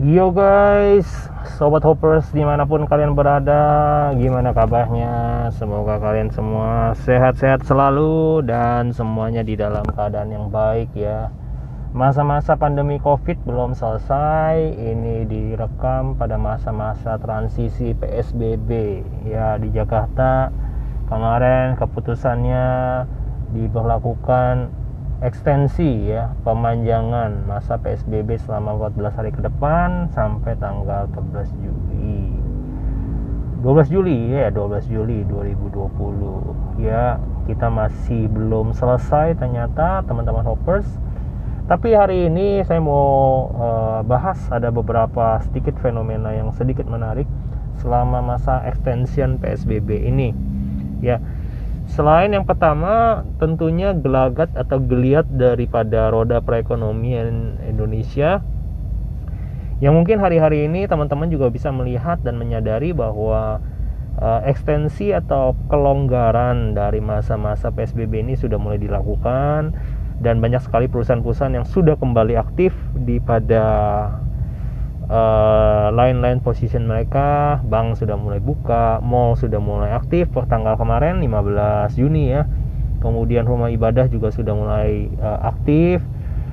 Yo guys, sobat hoppers di mana pun kalian berada, gimana kabarnya? Semoga kalian semua sehat-sehat selalu dan semuanya di dalam keadaan yang baik ya. Masa-masa pandemi COVID belum selesai, ini direkam pada masa-masa transisi PSBB ya di Jakarta. Kemarin keputusannya diberlakukan ekstensi ya pemanjangan masa PSBB selama 14 hari ke depan sampai tanggal 14 Juli. 12 Juli ya 12 Juli 2020 ya kita masih belum selesai ternyata teman-teman hoppers. Tapi hari ini saya mau uh, bahas ada beberapa sedikit fenomena yang sedikit menarik selama masa extension PSBB ini. Ya Selain yang pertama, tentunya gelagat atau geliat daripada roda perekonomian Indonesia. Yang mungkin hari-hari ini teman-teman juga bisa melihat dan menyadari bahwa uh, ekstensi atau kelonggaran dari masa-masa PSBB ini sudah mulai dilakukan dan banyak sekali perusahaan-perusahaan yang sudah kembali aktif di pada uh, line-line position mereka bank sudah mulai buka mall sudah mulai aktif. Per tanggal kemarin 15 Juni ya. Kemudian rumah ibadah juga sudah mulai uh, aktif.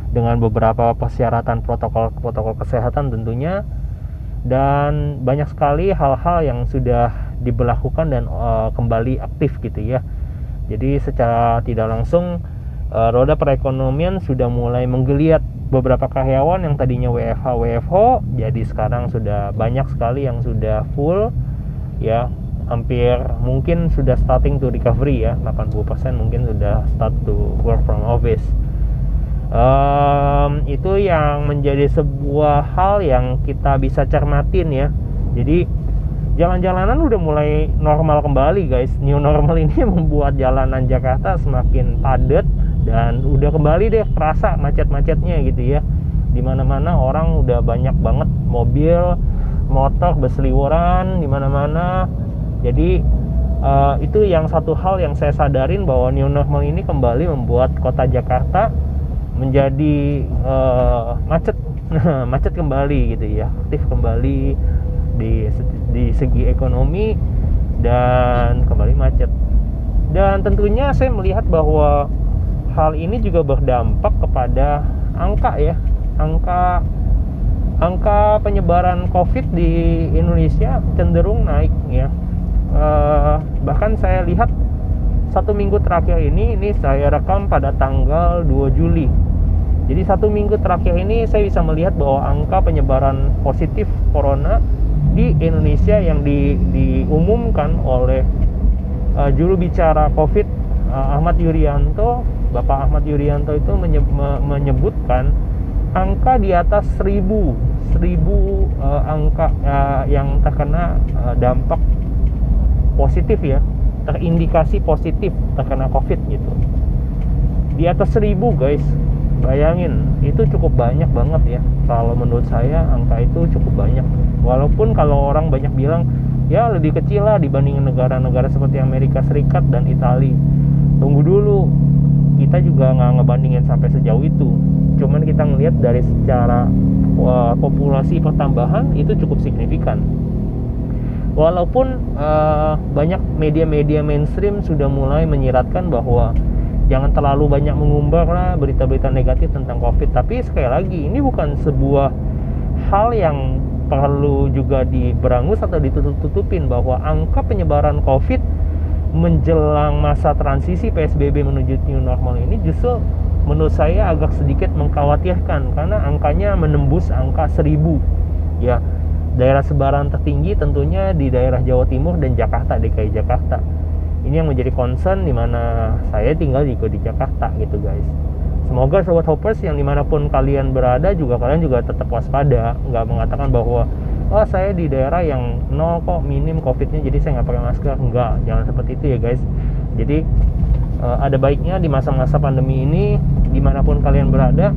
Dengan beberapa persyaratan protokol-protokol kesehatan tentunya. Dan banyak sekali hal-hal yang sudah diberlakukan dan uh, kembali aktif gitu ya. Jadi secara tidak langsung uh, roda perekonomian sudah mulai menggeliat beberapa karyawan yang tadinya WFH WFO jadi sekarang sudah banyak sekali yang sudah full ya. Hampir mungkin sudah starting to recovery ya. 80% mungkin sudah start to work from office. Um, itu yang menjadi sebuah hal yang kita bisa cermatin ya. Jadi jalan-jalanan udah mulai normal kembali guys. New normal ini membuat jalanan Jakarta semakin padat dan udah kembali deh terasa macet-macetnya gitu ya. Di mana-mana orang udah banyak banget mobil motor berseliweran di mana-mana jadi uh, itu yang satu hal yang saya sadarin bahwa new normal ini kembali membuat kota Jakarta menjadi uh, macet. Macet kembali gitu ya aktif kembali di di segi ekonomi dan kembali macet. Dan tentunya saya melihat bahwa hal ini juga berdampak kepada angka ya angka angka penyebaran COVID di Indonesia cenderung naik ya. Uh, bahkan saya lihat satu minggu terakhir ini ini saya rekam pada tanggal 2 Juli. Jadi satu minggu terakhir ini saya bisa melihat bahwa angka penyebaran positif corona di Indonesia yang di, diumumkan oleh uh, juru bicara COVID uh, Ahmad Yuryanto Bapak Ahmad Yuryanto itu menyebutkan angka di atas 1000 1000 uh, angka uh, yang terkena uh, dampak positif ya terindikasi positif terkena covid gitu. Di atas 1000 guys. Bayangin itu cukup banyak banget ya. Kalau menurut saya angka itu cukup banyak. Walaupun kalau orang banyak bilang ya lebih kecil lah dibanding negara-negara seperti Amerika Serikat dan Italia tunggu dulu kita juga nggak ngebandingin sampai sejauh itu. Cuman kita ngelihat dari secara uh, populasi pertambahan itu cukup signifikan. Walaupun uh, banyak media-media mainstream sudah mulai menyiratkan bahwa jangan terlalu banyak mengumbar lah berita-berita negatif tentang covid. Tapi sekali lagi ini bukan sebuah hal yang perlu juga diberangus atau ditutup-tutupin bahwa angka penyebaran covid menjelang masa transisi PSBB menuju new normal ini justru menurut saya agak sedikit mengkhawatirkan karena angkanya menembus angka 1000 ya daerah sebaran tertinggi tentunya di daerah Jawa Timur dan Jakarta DKI Jakarta. Ini yang menjadi concern di mana saya tinggal juga di Jakarta gitu guys. Semoga sobat hoppers yang di mana pun kalian berada juga kalian juga tetap waspada. Nggak mengatakan bahwa oh saya di daerah yang nol kok minim covidnya jadi saya nggak pakai masker. Enggak jangan seperti itu ya guys. Jadi uh, ada baiknya di masa-masa pandemi ini di mana pun kalian berada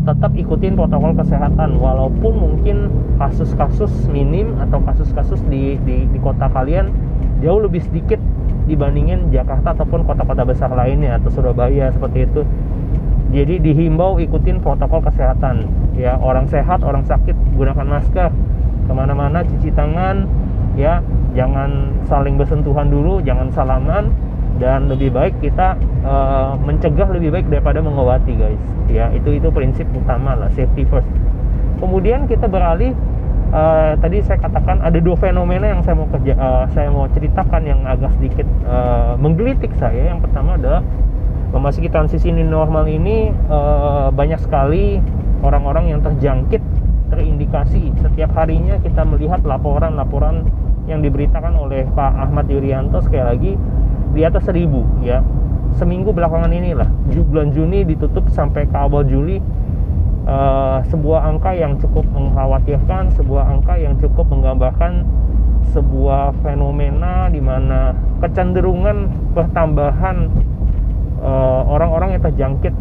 tetap ikutin protokol kesehatan walaupun mungkin kasus-kasus minim atau kasus-kasus di, di, di kota kalian jauh lebih sedikit dibandingin Jakarta ataupun kota-kota besar lainnya atau Surabaya seperti itu. Jadi dihimbau ikutin protokol kesehatan. Ya orang sehat orang sakit gunakan masker ke mana-mana cuci tangan ya. Jangan saling bersentuhan dulu jangan salaman. Dan lebih baik kita uh, mencegah lebih baik daripada mengobati guys. Ya itu itu prinsip utama lah safety first. Kemudian kita beralih uh, tadi saya katakan ada dua fenomena yang saya mau kerja uh, saya mau ceritakan yang agak sedikit uh, menggelitik saya. Yang pertama adalah memasuki transisi ini normal ini uh, banyak sekali orang-orang yang terjangkit terindikasi. Setiap harinya kita melihat laporan-laporan yang diberitakan oleh Pak Ahmad Yuryanto sekali lagi di atas seribu ya. Seminggu belakangan inilah bulan Juni ditutup sampai ke awal Juli uh, sebuah angka yang cukup mengkhawatirkan sebuah angka yang cukup menggambarkan sebuah fenomena di mana kecenderungan pertambahan Eh, orang-orang uh, yang terjangkit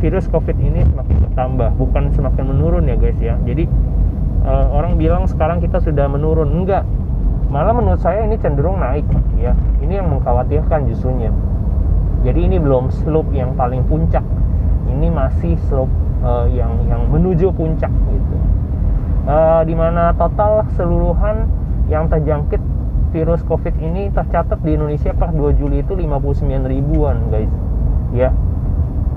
virus COVID ini semakin bertambah, bukan semakin menurun ya guys ya. Jadi uh, orang bilang sekarang kita sudah menurun, enggak. Malah menurut saya ini cenderung naik ya. Ini yang mengkhawatirkan justrunya. Jadi ini belum slope yang paling puncak. Ini masih slope uh, yang yang menuju puncak gitu. Uh, di mana total seluruhan yang terjangkit virus COVID ini tercatat di Indonesia per 2 Juli itu 59 ribuan guys ya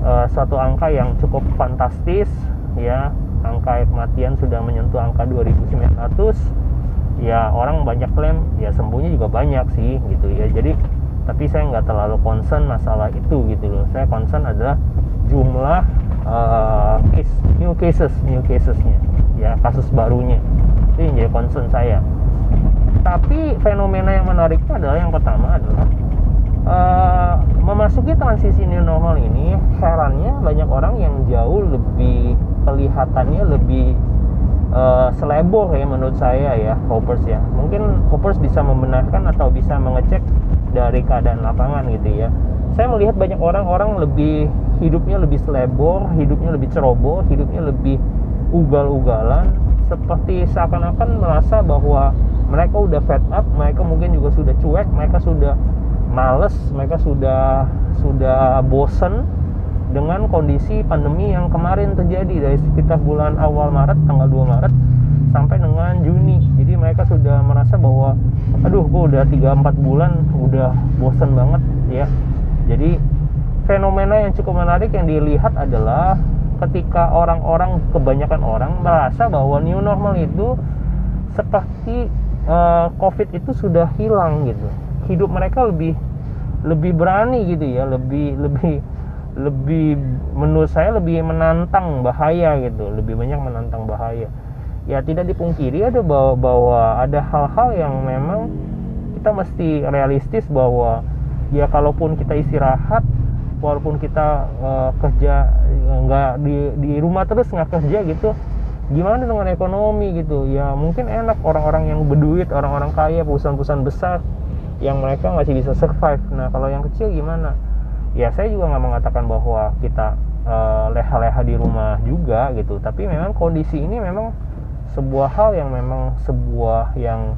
uh, satu angka yang cukup fantastis ya. Angka kematian sudah menyentuh angka 2900 ya orang banyak klaim ya sembuhnya juga banyak sih gitu ya. Jadi tapi saya nggak terlalu concern masalah itu gitu loh. Saya concern adalah jumlah uh, case new cases new casesnya ya kasus barunya. Itu yang jadi concern saya. Tapi fenomena yang menariknya adalah yang pertama adalah uh, memasuki transisi new normal ini herannya banyak orang yang jauh lebih kelihatannya lebih uh, selebor ya menurut saya ya hoppers ya. Mungkin hoppers bisa membenarkan atau bisa mengecek dari keadaan lapangan gitu ya. Saya melihat banyak orang-orang lebih hidupnya lebih selebor hidupnya lebih ceroboh hidupnya lebih ugal-ugalan seperti seakan-akan merasa bahwa mereka udah fed up mereka mungkin juga sudah cuek mereka sudah males mereka sudah sudah bosen dengan kondisi pandemi yang kemarin terjadi dari sekitar bulan awal Maret tanggal 2 Maret sampai dengan Juni. Jadi mereka sudah merasa bahwa aduh gue udah 3-4 bulan udah bosen banget ya. Jadi fenomena yang cukup menarik yang dilihat adalah ketika orang-orang kebanyakan orang merasa bahwa new normal itu seperti uh, covid itu sudah hilang gitu hidup mereka lebih lebih berani gitu ya lebih lebih lebih menurut saya lebih menantang bahaya gitu lebih banyak menantang bahaya. Ya tidak dipungkiri ada bahwa bahwa ada hal-hal yang memang kita mesti realistis bahwa ya kalaupun kita istirahat walaupun kita uh, kerja nggak di di rumah terus nggak kerja gitu gimana dengan ekonomi gitu? Ya mungkin enak orang-orang yang berduit orang-orang kaya perusahaan-perusahaan besar yang mereka masih bisa survive. Nah kalau yang kecil gimana? Ya saya juga nggak mengatakan bahwa kita uh, leha-leha di rumah juga gitu. Tapi memang kondisi ini memang sebuah hal yang memang sebuah yang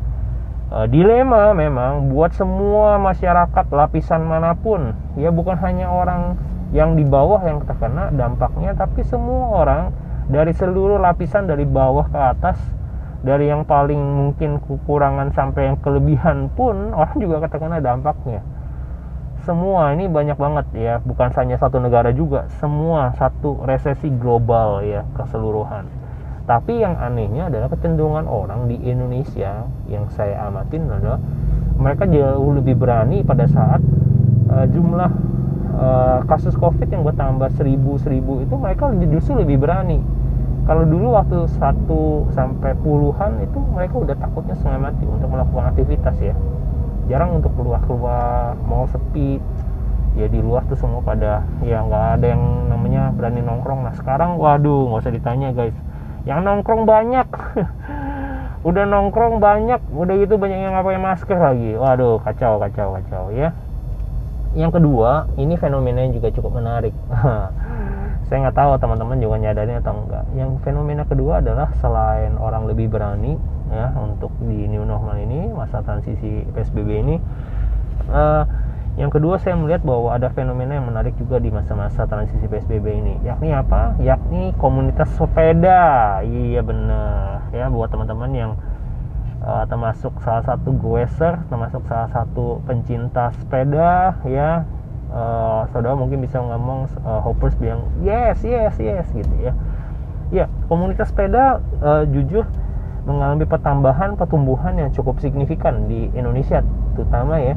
uh, dilema memang buat semua masyarakat lapisan mana pun. Ya bukan hanya orang yang di bawah yang terkena dampaknya tapi semua orang dari seluruh lapisan dari bawah ke atas dari yang paling mungkin kekurangan sampai yang kelebihan pun orang juga katakanlah dampaknya. Semua ini banyak banget ya. Bukan hanya satu negara juga. Semua satu resesi global ya keseluruhan. Tapi yang anehnya adalah kecenderungan orang di Indonesia yang saya amatin adalah mereka jauh lebih berani pada saat uh, jumlah uh, kasus covid yang bertambah seribu seribu itu mereka justru lebih berani kalau dulu waktu satu sampai puluhan itu mereka udah takutnya setengah mati untuk melakukan aktivitas ya. Jarang untuk keluar keluar mau sepi. Ya di luar tuh semua pada ya nggak ada yang namanya berani nongkrong. Nah sekarang waduh nggak usah ditanya guys. Yang nongkrong banyak. Udah nongkrong banyak udah gitu banyak yang ngapain masker lagi. Waduh kacau kacau kacau ya. Yang kedua ini fenomena yang juga cukup menarik saya nggak tahu teman-teman juga nyadarin atau enggak. Yang fenomena kedua adalah selain orang lebih berani ya untuk di new normal ini masa transisi psbb ini uh, yang kedua saya melihat bahwa ada fenomena yang menarik juga di masa-masa transisi PSBB ini yakni apa? Yakni komunitas sepeda. Iya bener ya buat teman-teman yang uh, termasuk salah satu goeser termasuk salah satu pencinta sepeda ya uh, saudara mungkin bisa ngomong uh, hoppers bilang yes yes yes gitu ya. Ya komunitas sepeda uh, jujur mengalami pertambahan pertumbuhan yang cukup signifikan di Indonesia terutama ya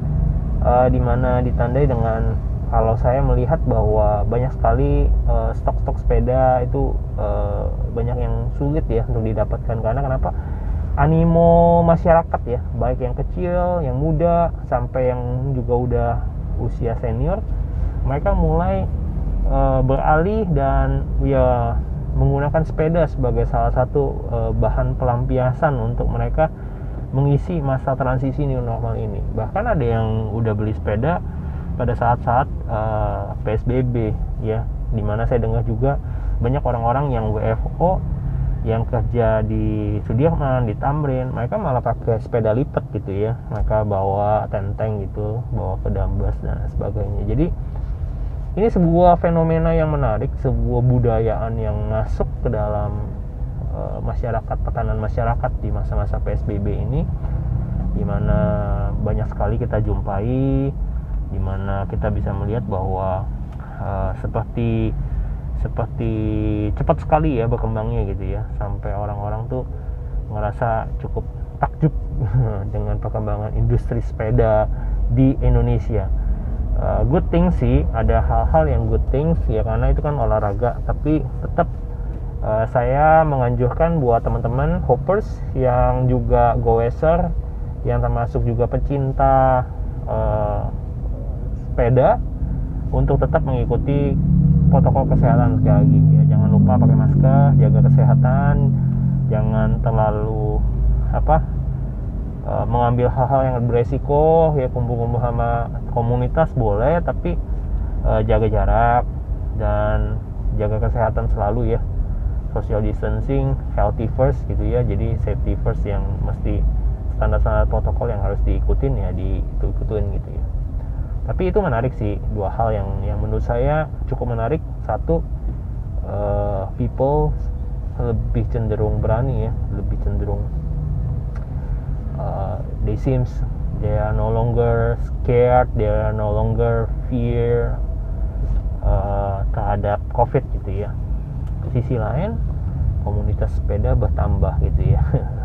uh, di mana ditandai dengan kalau saya melihat bahwa banyak sekali uh, stok-stok sepeda itu uh, banyak yang sulit ya untuk didapatkan. Karena kenapa? Animo masyarakat ya baik yang kecil yang muda sampai yang juga udah usia senior mereka mulai uh, beralih dan ya menggunakan sepeda sebagai salah satu uh, bahan pelampiasan untuk mereka mengisi masa transisi new normal ini. Bahkan ada yang udah beli sepeda pada saat-saat uh, eh, PSBB ya, di mana saya dengar juga banyak orang-orang yang WFO yang kerja di Sudirman, di Tamrin, mereka malah pakai sepeda lipat gitu ya. Mereka bawa tenteng gitu, bawa ke Dambas dan sebagainya. Jadi ini sebuah fenomena yang menarik, sebuah budayaan yang masuk ke dalam Eh, masyarakat tekanan masyarakat di masa-masa PSBB ini di mana banyak sekali kita jumpai di mana kita bisa melihat bahwa uh, seperti seperti cepat sekali ya berkembangnya gitu ya sampai orang-orang tuh ngerasa cukup takjub dengan perkembangan industri sepeda di Indonesia. Uh, good thing sih, ada hal-hal yang good things ya karena itu kan olahraga, tapi tetap uh, saya menganjurkan buat teman-teman hoppers yang juga goeser yang termasuk juga pecinta uh, sepeda untuk tetap mengikuti protokol kesehatan sekali lagi ya. Jangan lupa pakai masker jaga kesehatan jangan terlalu apa uh, mengambil hal-hal yang beresiko ya kumpul-kumpul sama komunitas boleh tapi uh, jaga jarak dan jaga kesehatan selalu ya. Social distancing healthy first gitu ya. Jadi safety first yang mesti standar-standar protokol yang harus diikutin ya diikutin gitu ya tapi itu menarik sih dua hal yang yang menurut saya cukup menarik. Satu uh, people lebih cenderung berani ya lebih cenderung uh, they seems they are no longer scared they are no longer fear uh, terhadap covid gitu ya. Sisi lain komunitas sepeda bertambah gitu ya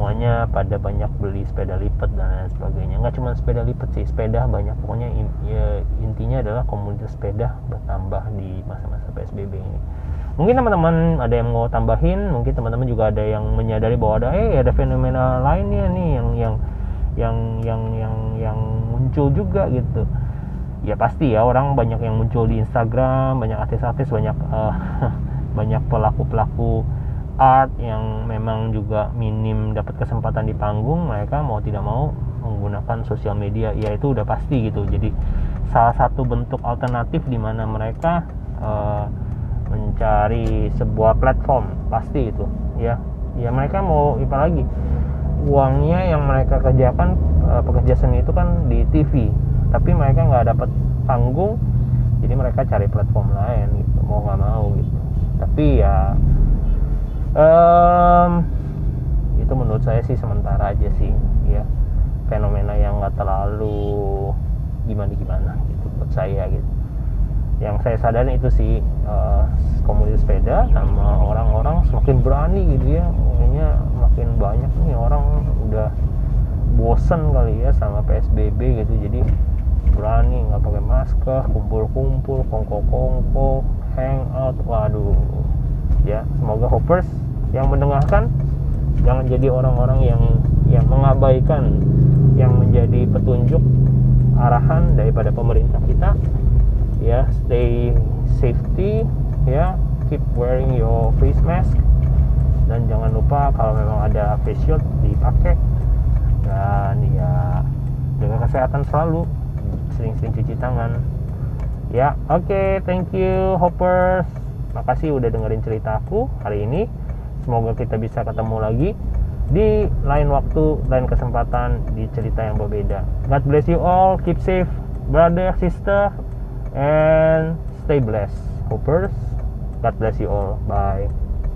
semuanya pada banyak beli sepeda lipat dan lain sebagainya. Nggak cuma sepeda lipat sih sepeda banyak. Pokoknya in, ya, intinya adalah komunitas sepeda bertambah di masa-masa psbb ini. Mungkin teman-teman ada yang mau tambahin mungkin teman-teman juga ada yang menyadari bahwa ada eh ada fenomena lainnya nih yang yang yang yang yang yang muncul juga gitu. Ya pasti ya orang banyak yang muncul di Instagram banyak artis-artis banyak uh, banyak pelaku-pelaku art yang memang juga minim dapat kesempatan di panggung mereka mau tidak mau menggunakan sosial media ya itu udah pasti gitu. Jadi salah satu bentuk alternatif di mana mereka uh, mencari sebuah platform pasti itu ya. Ya mereka mau apa lagi? Uangnya yang mereka kerjakan uh, pekerja seni itu kan di TV tapi mereka nggak dapat panggung jadi mereka cari platform lain gitu mau nggak mau gitu. Tapi ya um, itu menurut saya sih sementara aja sih ya. Fenomena yang nggak terlalu gimana gimana gitu buat saya gitu. Yang saya sadari itu sih uh, komunitas sepeda sama orang-orang semakin berani gitu ya. Kayaknya makin banyak nih orang udah bosen kali ya sama PSBB gitu. Jadi berani nggak pakai masker kumpul-kumpul kongko-kongko hangout waduh ya semoga hoppers yang mendengarkan jangan jadi orang-orang yang yang mengabaikan yang menjadi petunjuk arahan daripada pemerintah kita. Ya stay safety ya keep wearing your face mask. Dan jangan lupa kalau memang ada face shield dipakai. Dan ya jaga kesehatan selalu. Sering-sering cuci tangan. Ya oke okay, thank you hoppers makasih udah dengerin cerita aku hari ini semoga kita bisa ketemu lagi di lain waktu, lain kesempatan di cerita yang berbeda. God bless you all, keep safe, brother, sister, and stay blessed. Hoppers, God bless you all. Bye.